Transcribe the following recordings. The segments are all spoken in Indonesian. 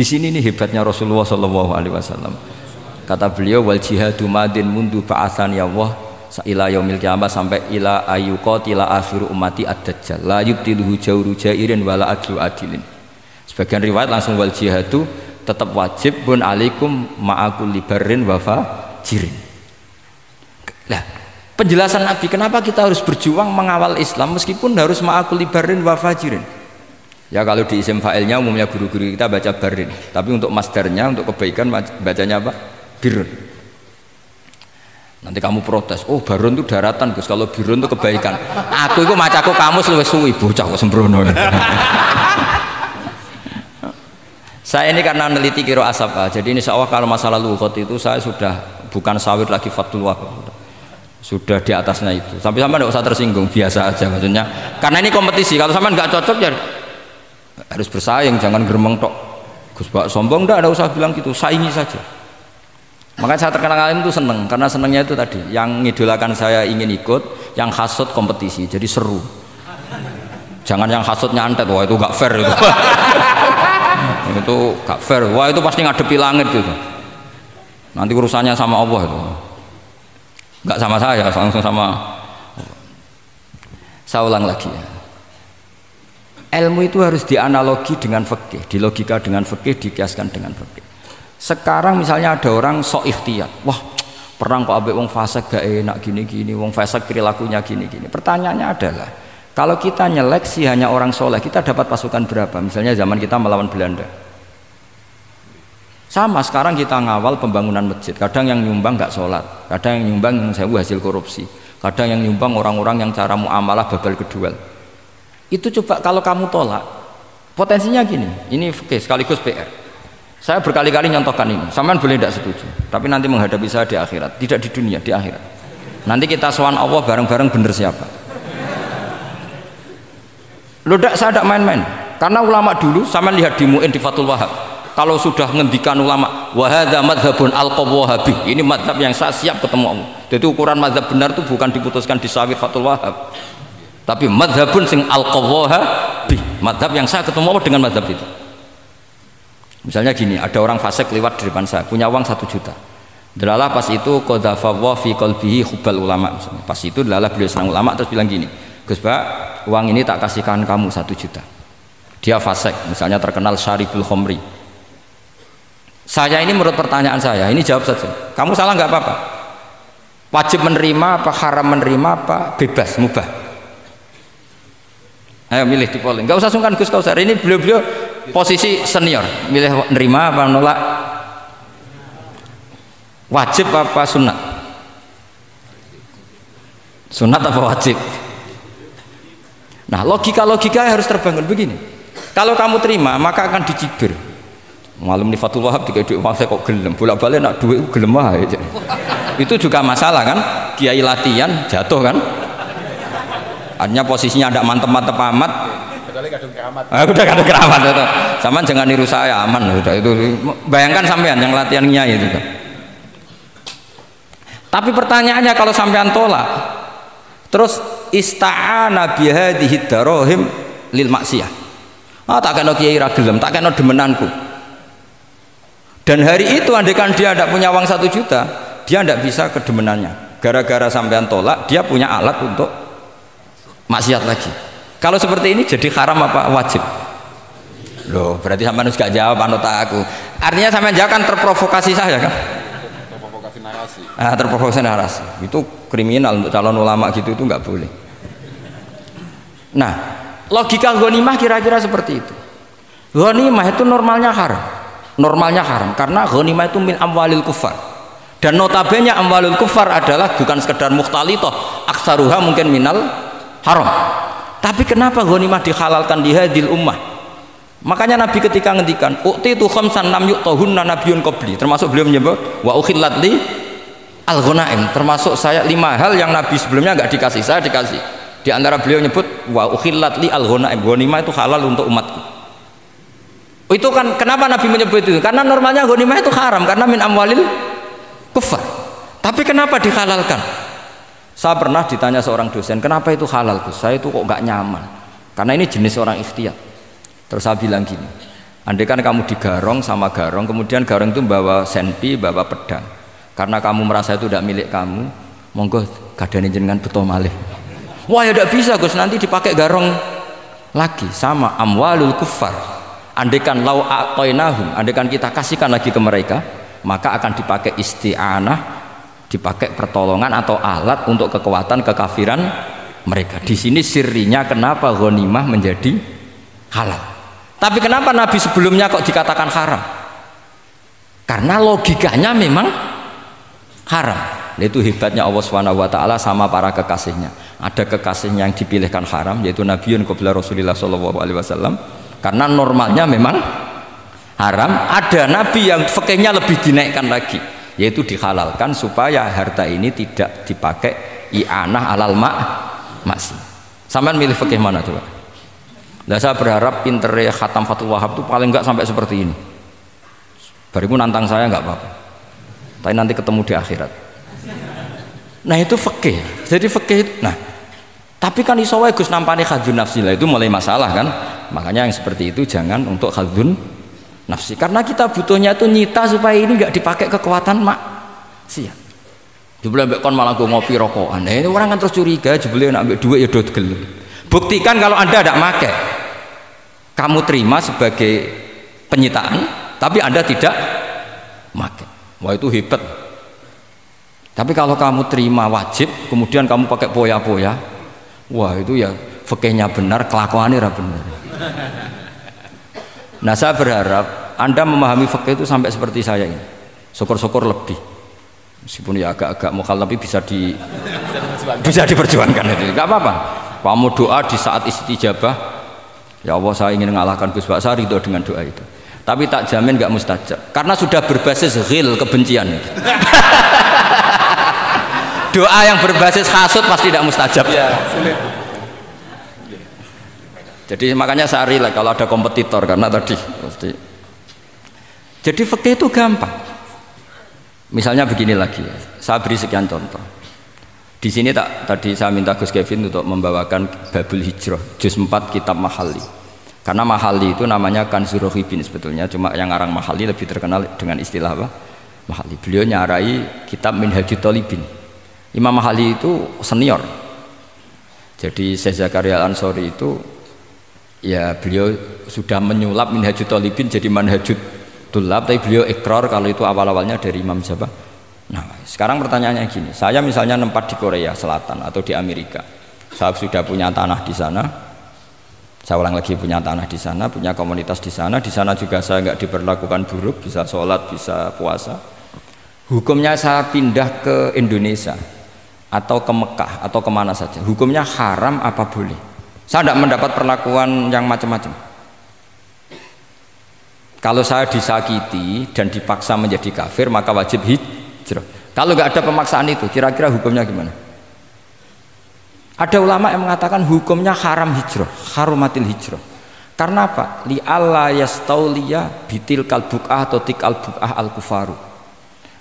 Di sini nih hebatnya Rasulullah Shallallahu Alaihi Wasallam. Kata beliau wal jihadu madin mundu ba'athan ya Allah ila yaumil kiamah sampai ila ayyuqatila akhiru ummati ad-dajjal la yubtiluhu jawru jairin wala adlu adilin. Sebagian riwayat langsung wal jihadu tetap wajib bun alaikum ma'akul libarin wafa jirin. Lah, penjelasan Nabi kenapa kita harus berjuang mengawal Islam meskipun harus ma'akul libarin wafa jirin. Ya kalau di isim fa'ilnya umumnya guru-guru kita baca barin, tapi untuk masdarnya untuk kebaikan bacanya apa? Birun. Nanti kamu protes, oh barun itu daratan Gus, kalau birun itu kebaikan. Aku itu macaku kamu luwih suwi. Bocah kok sembrono. saya ini karena meneliti kiro asapa, jadi insya Allah kalau masalah luhut itu saya sudah bukan sawir lagi fatul sudah di atasnya itu. Sampai sama tidak usah tersinggung biasa aja maksudnya. Karena ini kompetisi. Kalau sama nggak cocok ya harus bersaing jangan geremeng tok. Gus Pak sombong enggak ada usah bilang gitu saingi saja. Maka saya terkenal alim itu seneng karena senengnya itu tadi yang ngidolakan saya ingin ikut yang hasut kompetisi jadi seru. Jangan yang hasut nyantet wah itu gak fair itu. Itu gak fair wah itu pasti ngadepi langit gitu nanti urusannya sama Allah itu. Gak sama saya langsung sama saya ulang lagi ya ilmu itu harus dianalogi dengan fikih, dilogika dengan fikih, dikiaskan dengan fikih. Sekarang misalnya ada orang sok ikhtiyat, wah perang kok abek wong fasik gak enak gini-gini, wong fasik perilakunya gini-gini. Pertanyaannya adalah, kalau kita nyeleksi hanya orang soleh, kita dapat pasukan berapa? Misalnya zaman kita melawan Belanda. Sama sekarang kita ngawal pembangunan masjid. Kadang yang nyumbang nggak sholat, kadang yang nyumbang yang sewu hasil korupsi, kadang yang nyumbang orang-orang yang cara muamalah babal kedua itu coba kalau kamu tolak potensinya gini. Ini oke sekaligus PR saya berkali-kali nyontohkan ini. Sampean boleh tidak setuju tapi nanti menghadapi saya di akhirat. Tidak di dunia di akhirat. Nanti kita sowan Allah bareng-bareng bener siapa. Lo tidak saya tidak main-main. Karena ulama dulu sama lihat di Mu'in di Fatul Wahab kalau sudah ngendikan ulama wahada madhabun al wahabi ini madhab yang saya siap ketemu Allah. Jadi ukuran madhab benar itu bukan diputuskan di sawit Fatul Wahab tapi madhabun sing al bi madhab yang saya ketemu dengan madhab itu misalnya gini ada orang fasik lewat di depan saya punya uang satu juta Delalah pas itu qadhafa fi qalbihi hubbal ulama misalnya. Pas itu delalah beliau senang ulama terus bilang gini, Gus Pak, uang ini tak kasihkan kamu satu juta. Dia fasik, misalnya terkenal syaribul khomri. Saya ini menurut pertanyaan saya, ini jawab saja. Kamu salah nggak apa-apa. Wajib menerima apa haram menerima apa bebas mubah. Ayo milih di polling. Gak usah sungkan Gus Kausar. Ini beliau-beliau posisi senior. Milih nerima apa nolak? Wajib apa sunat? Sunat apa wajib? Nah logika-logika harus terbangun begini. Kalau kamu terima maka akan dicibir. Malam di Fatul Wahab tiga duit saya kok gelem bolak balik nak duit gelem aja. Itu juga masalah kan? Kiai latihan jatuh kan? Artinya posisinya ada mantep-mantep amat. Kecuali kadung keramat. Ah, udah kadung keramat itu. Sama jangan niru saya aman udah itu. Bayangkan sampean yang latihannya itu. Tapi pertanyaannya kalau sampean tolak terus ista'ana bihadihi darohim lil maksiyah. Ah tak kena kiai ragelem tak kena demenanku. Dan hari itu andekan dia tidak punya uang satu juta dia tidak bisa kedemenannya. Gara-gara sampean tolak dia punya alat untuk maksiat lagi. Kalau seperti ini jadi haram apa wajib? Loh berarti sampai harus gak jawab anut aku. Artinya sampai jawab kan terprovokasi saya kan? Terprovokasi narasi. Ah, terprovokasi narasi. Itu kriminal untuk calon ulama gitu itu nggak boleh. Nah logika ghanimah kira-kira seperti itu. Ghanimah itu normalnya haram. Normalnya haram karena ghanimah itu min amwalil kufar. Dan notabene amwalul kufar adalah bukan sekedar mukhtalitoh. Aksaruha mungkin minal haram. Tapi kenapa ghanimah dihalalkan di hadil ummah? Makanya Nabi ketika ngendikan ukti itu khamsan nam yuk tahunna nabiyun qabli. Termasuk beliau menyebut wa ukhillat li al ghanaim termasuk saya lima hal yang Nabi sebelumnya enggak dikasih saya dikasih. Di antara beliau menyebut wa ukhillat li al ghanaim ghanimah itu halal untuk umatku. Itu kan kenapa Nabi menyebut itu? Karena normalnya ghanimah itu haram karena min amwalil kufar. Tapi kenapa dihalalkan saya pernah ditanya seorang dosen, kenapa itu halal Gus? Saya itu kok nggak nyaman. Karena ini jenis orang ikhtiar. Terus saya bilang gini, andai kan kamu digarong sama garong kemudian garong itu bawa senpi bawa pedang karena kamu merasa itu tidak milik kamu monggo gadani jenengan betul malih wah ya tidak bisa Gus nanti dipakai garong lagi sama amwalul kufar andaikan lau atoinahum andaikan kita kasihkan lagi ke mereka maka akan dipakai isti'anah dipakai pertolongan atau alat untuk kekuatan kekafiran mereka. Di sini sirinya kenapa ghanimah menjadi halal? Tapi kenapa Nabi sebelumnya kok dikatakan haram? Karena logikanya memang haram. Itu hebatnya Allah Subhanahu wa taala sama para kekasihnya. Ada kekasihnya yang dipilihkan haram yaitu Nabi qabla Rasulullah sallallahu alaihi wasallam. Karena normalnya memang haram. Ada nabi yang fakihnya lebih dinaikkan lagi yaitu dihalalkan supaya harta ini tidak dipakai i'anah alal mak maksi. Sampean milih fikih mana coba? Nah saya berharap pinter khatam Fatul Wahab itu paling enggak sampai seperti ini. Barimu nantang saya enggak apa-apa. Tapi nanti ketemu di akhirat. Nah itu fikih. Jadi fikih nah tapi kan iso Gus nampani khadun nafsi. Itu mulai masalah kan? Makanya yang seperti itu jangan untuk khadun nafsi. Karena kita butuhnya itu nyita supaya ini nggak dipakai kekuatan mak. Siap. Jebule ambek kon malah gue ngopi rokokan. Nah, ini orang kan terus curiga jebule nak ambek duit ya dot gel buktikan kalau anda tidak make. Kamu terima sebagai penyitaan tapi anda tidak make. Wah itu hebat. Tapi kalau kamu terima wajib kemudian kamu pakai poya-poya wah itu ya fakihnya benar kelakuannya benar. Nah saya berharap Anda memahami fikih itu sampai seperti saya ini. Syukur-syukur lebih. Meskipun ya agak-agak mukal tapi bisa di bisa diperjuangkan itu. Enggak apa-apa. Kamu doa di saat istijabah, ya Allah saya ingin mengalahkan Gus Baksa itu dengan doa itu. Tapi tak jamin nggak mustajab karena sudah berbasis ghil kebencian. doa yang berbasis hasut pasti tidak mustajab. Ya, sulit jadi makanya saya rela kalau ada kompetitor karena tadi pasti jadi fakih itu gampang. Misalnya begini lagi saya beri sekian contoh. Di sini tak tadi saya minta Gus Kevin untuk membawakan Babul Hijrah juz 4 kitab Mahali karena Mahali itu namanya kan Zurohibin sebetulnya cuma yang orang Mahali lebih terkenal dengan istilah apa? Mahali beliau nyarai kitab Minhajul Talibin. Imam Mahali itu senior. Jadi Syekh Zakaria Ansori itu ya beliau sudah menyulap minhajut talibin jadi manhajut tulab tapi beliau ikrar kalau itu awal-awalnya dari Imam siapa? Nah sekarang pertanyaannya gini. Saya misalnya nempat di Korea Selatan atau di Amerika. Saya sudah punya tanah di sana. Saya ulang lagi punya tanah di sana punya komunitas di sana. Di sana juga saya nggak diperlakukan buruk. Bisa sholat bisa puasa. Hukumnya saya pindah ke Indonesia atau ke Mekah atau ke mana saja. Hukumnya haram apa boleh? Saya tidak mendapat perlakuan yang macam-macam. Kalau saya disakiti dan dipaksa menjadi kafir, maka wajib hijrah. Kalau nggak ada pemaksaan itu, kira-kira hukumnya gimana? Ada ulama yang mengatakan hukumnya haram hijrah, harumatil hijrah. Karena apa? Li Allah yastauliya bitil kalbukah atau tikal bukah al kufaru.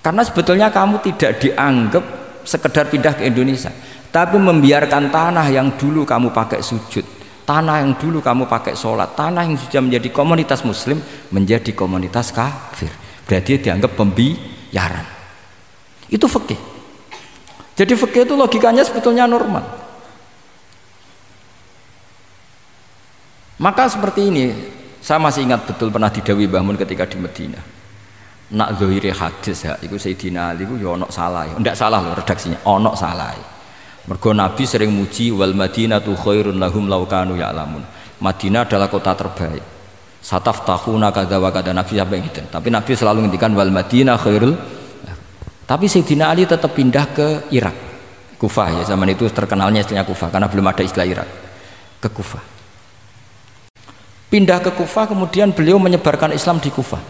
Karena sebetulnya kamu tidak dianggap sekedar pindah ke Indonesia tapi membiarkan tanah yang dulu kamu pakai sujud tanah yang dulu kamu pakai sholat tanah yang sudah menjadi komunitas muslim menjadi komunitas kafir. Berarti dianggap pembiaran. Itu fikih. Jadi fikih itu logikanya sebetulnya normal. Maka seperti ini saya masih ingat betul pernah didawi bangun ketika di Medina. Nak zohiri hadis ya itu Sayyidina Ali itu ya onok salah ya. Enggak salah loh redaksinya onok salah Mergo Nabi sering muji wal Madinatu khairun lahum laukanu ya'lamun. Madinah adalah kota terbaik. Sataf tahuna kada wa kada Nabi sampai gitu. Tapi Nabi selalu ngendikan wal Madinah khairul. Tapi Sayyidina Ali tetap pindah ke Irak. Kufah ya zaman itu terkenalnya istilahnya Kufah karena belum ada istilah Irak. Ke Kufah. Pindah ke Kufah kemudian beliau menyebarkan Islam di Kufah.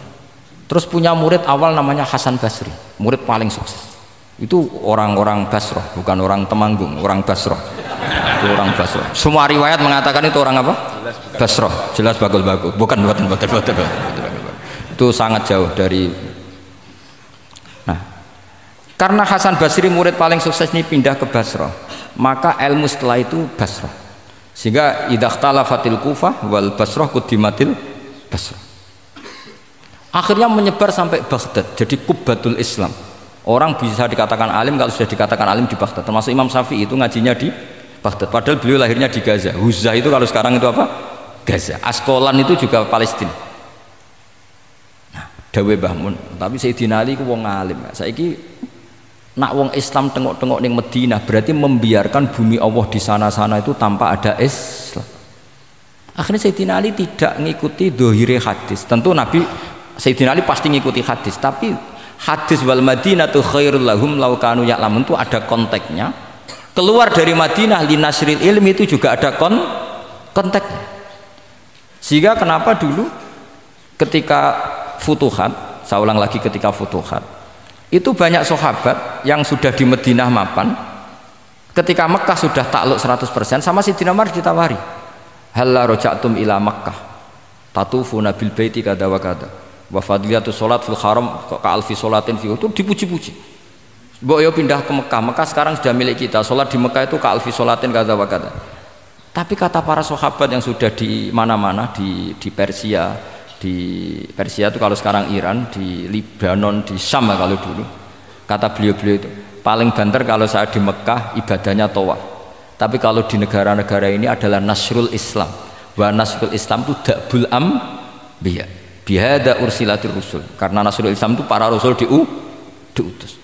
Terus punya murid awal namanya Hasan Basri, murid paling sukses itu orang-orang Basroh bukan orang Temanggung orang Basroh itu orang Basroh semua riwayat mengatakan itu orang apa? Basroh jelas bagul-bagul bukan buatan buatan itu sangat jauh dari nah karena Hasan Basri murid paling sukses ini pindah ke Basroh maka ilmu setelah itu Basroh sehingga idahtala fatil kufah wal Basroh kudimatil Basroh akhirnya menyebar sampai Baghdad jadi kubatul Islam orang bisa dikatakan alim kalau sudah dikatakan alim di Baghdad. Termasuk Imam Syafi'i itu ngajinya di Baghdad. Padahal beliau lahirnya di Gaza. Huzah itu kalau sekarang itu apa? Gaza. Askolan itu juga Palestina. Nah dawe Bahmun. Tapi Sayyidina Ali itu wong alim. Saiki nak wong Islam tengok-tengok ning Medina berarti membiarkan bumi Allah di sana-sana itu tanpa ada Islam. Akhirnya Sayyidina Ali tidak mengikuti dohire hadis. Tentu Nabi Sayyidina Ali pasti mengikuti hadis tapi hadis wal madinatu khairul lahum laukanu ya'lamun itu ada konteksnya keluar dari Madinah linasril ilmi itu juga ada kon konteksnya sehingga kenapa dulu ketika futuhat saya ulang lagi ketika futuhat itu banyak sahabat yang sudah di Madinah mapan ketika Mekah sudah takluk 100% sama si Umar ditawari. Halla roja'tum ila Mekah tatufuna bil baiti kada wa kada wa fadliyatu sholat fil haram ka alfi sholatin fi itu dipuji-puji. Mbok yo pindah ke Mekah. Mekah sekarang sudah milik kita. Sholat di Mekah itu ka alfi sholatin kada wa kada tapi kata para sahabat yang sudah di mana-mana di, di Persia di Persia itu kalau sekarang Iran di Libanon di Syam kalau dulu kata beliau-beliau itu paling banter kalau saya di Mekah ibadahnya tawaf. Tapi kalau di negara-negara ini adalah nasrul Islam. Wa nasrul Islam itu dakbul am biya bihada ursilatir rusul. Karena nasrul Islam itu para rasul diu, diutus